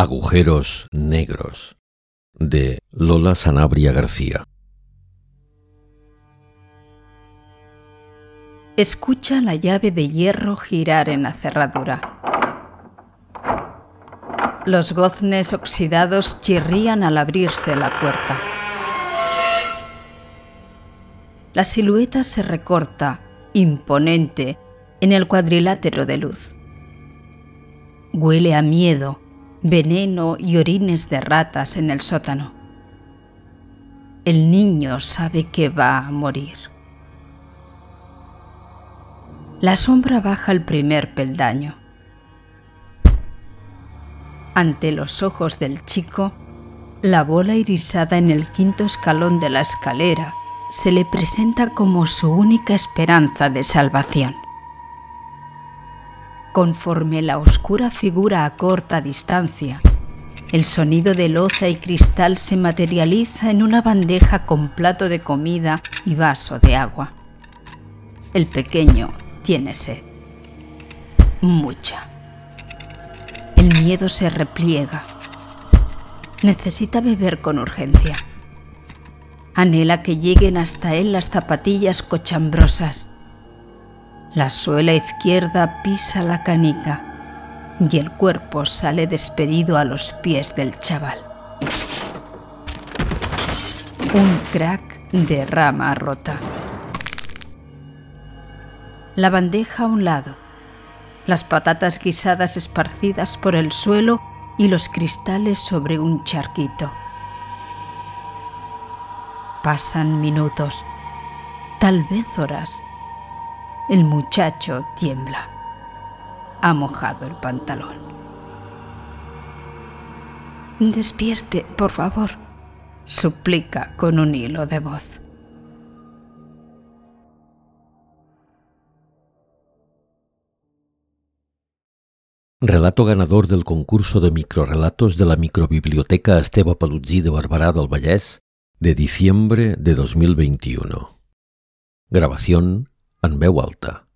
Agujeros Negros de Lola Sanabria García. Escucha la llave de hierro girar en la cerradura. Los goznes oxidados chirrían al abrirse la puerta. La silueta se recorta, imponente, en el cuadrilátero de luz. Huele a miedo veneno y orines de ratas en el sótano. El niño sabe que va a morir. La sombra baja el primer peldaño. Ante los ojos del chico, la bola irisada en el quinto escalón de la escalera se le presenta como su única esperanza de salvación conforme la oscura figura a corta distancia. El sonido de loza y cristal se materializa en una bandeja con plato de comida y vaso de agua. El pequeño tiene sed. Mucha. El miedo se repliega. Necesita beber con urgencia. Anhela que lleguen hasta él las zapatillas cochambrosas la suela izquierda pisa la canica y el cuerpo sale despedido a los pies del chaval. Un crack de rama rota. La bandeja a un lado, las patatas guisadas esparcidas por el suelo y los cristales sobre un charquito. Pasan minutos, tal vez horas el muchacho tiembla. Ha mojado el pantalón. Despierte, por favor, suplica con un hilo de voz. Relato ganador del concurso de microrelatos de la microbiblioteca Esteba Palutzí de Barbará del Vallès de diciembre de 2021. Grabación en veu alta.